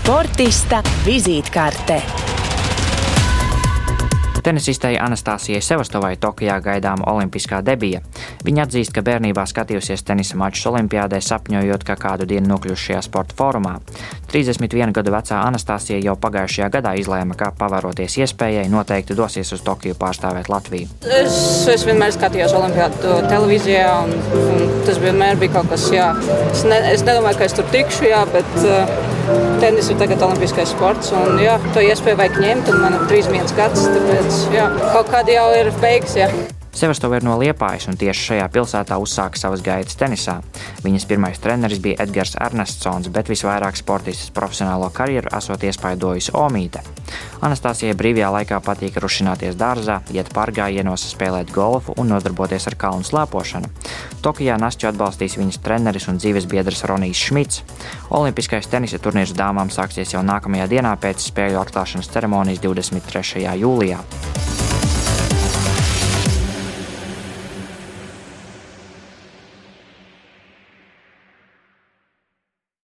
Sportista vizītkārte. Tenisistei Anastasijai Sevastovai Tokijā gaidāma olimpiskā debija. Viņa atzīst, ka bērnībā skatījusies tenisa mačus Olimpijādē, sapņojot, ka kādu dienu nokļūs šajā sporta formā. 31 gadu vecā Anastasija jau pagājušajā gadā izlēma, ka pavaroties iespējai, noteikti dosies uz Tokiju pārstāvēt Latviju. Es, es vienmēr skatījos Olimpijādu televīzijā, un, un tas vienmēr bija kaut kas, jā. Es, ne, es nedomāju, ka es tur tikšu, jā, bet uh, tenis ir tagad olimpiskais sports, un jā, to iespēju vajag ņemt, man ir 31 gads, tāpēc jā, kaut kādi jau ir beigas. Jā. Sevastova ir no Liepājas un tieši šajā pilsētā uzsāka savas gaitas tenisā. Viņas pirmais treneris bija Edgars Ernestsons, bet visvairāk sportistas profesionālo karjeru esot iespaidojusi Omīte. Anastasijai brīvajā laikā patīk rušināties dārzā, iet pārgājienos, spēlēt golfu un nodarboties ar kalnu slēpošanu. Tokijā Nastju atbalstīs viņas treneris un dzīves biedrs Ronijs Šmits. Olimpiskais tenisa turnīrs dāmām sāksies jau nākamajā dienā pēc spēļu atklāšanas ceremonijas 23. jūlijā.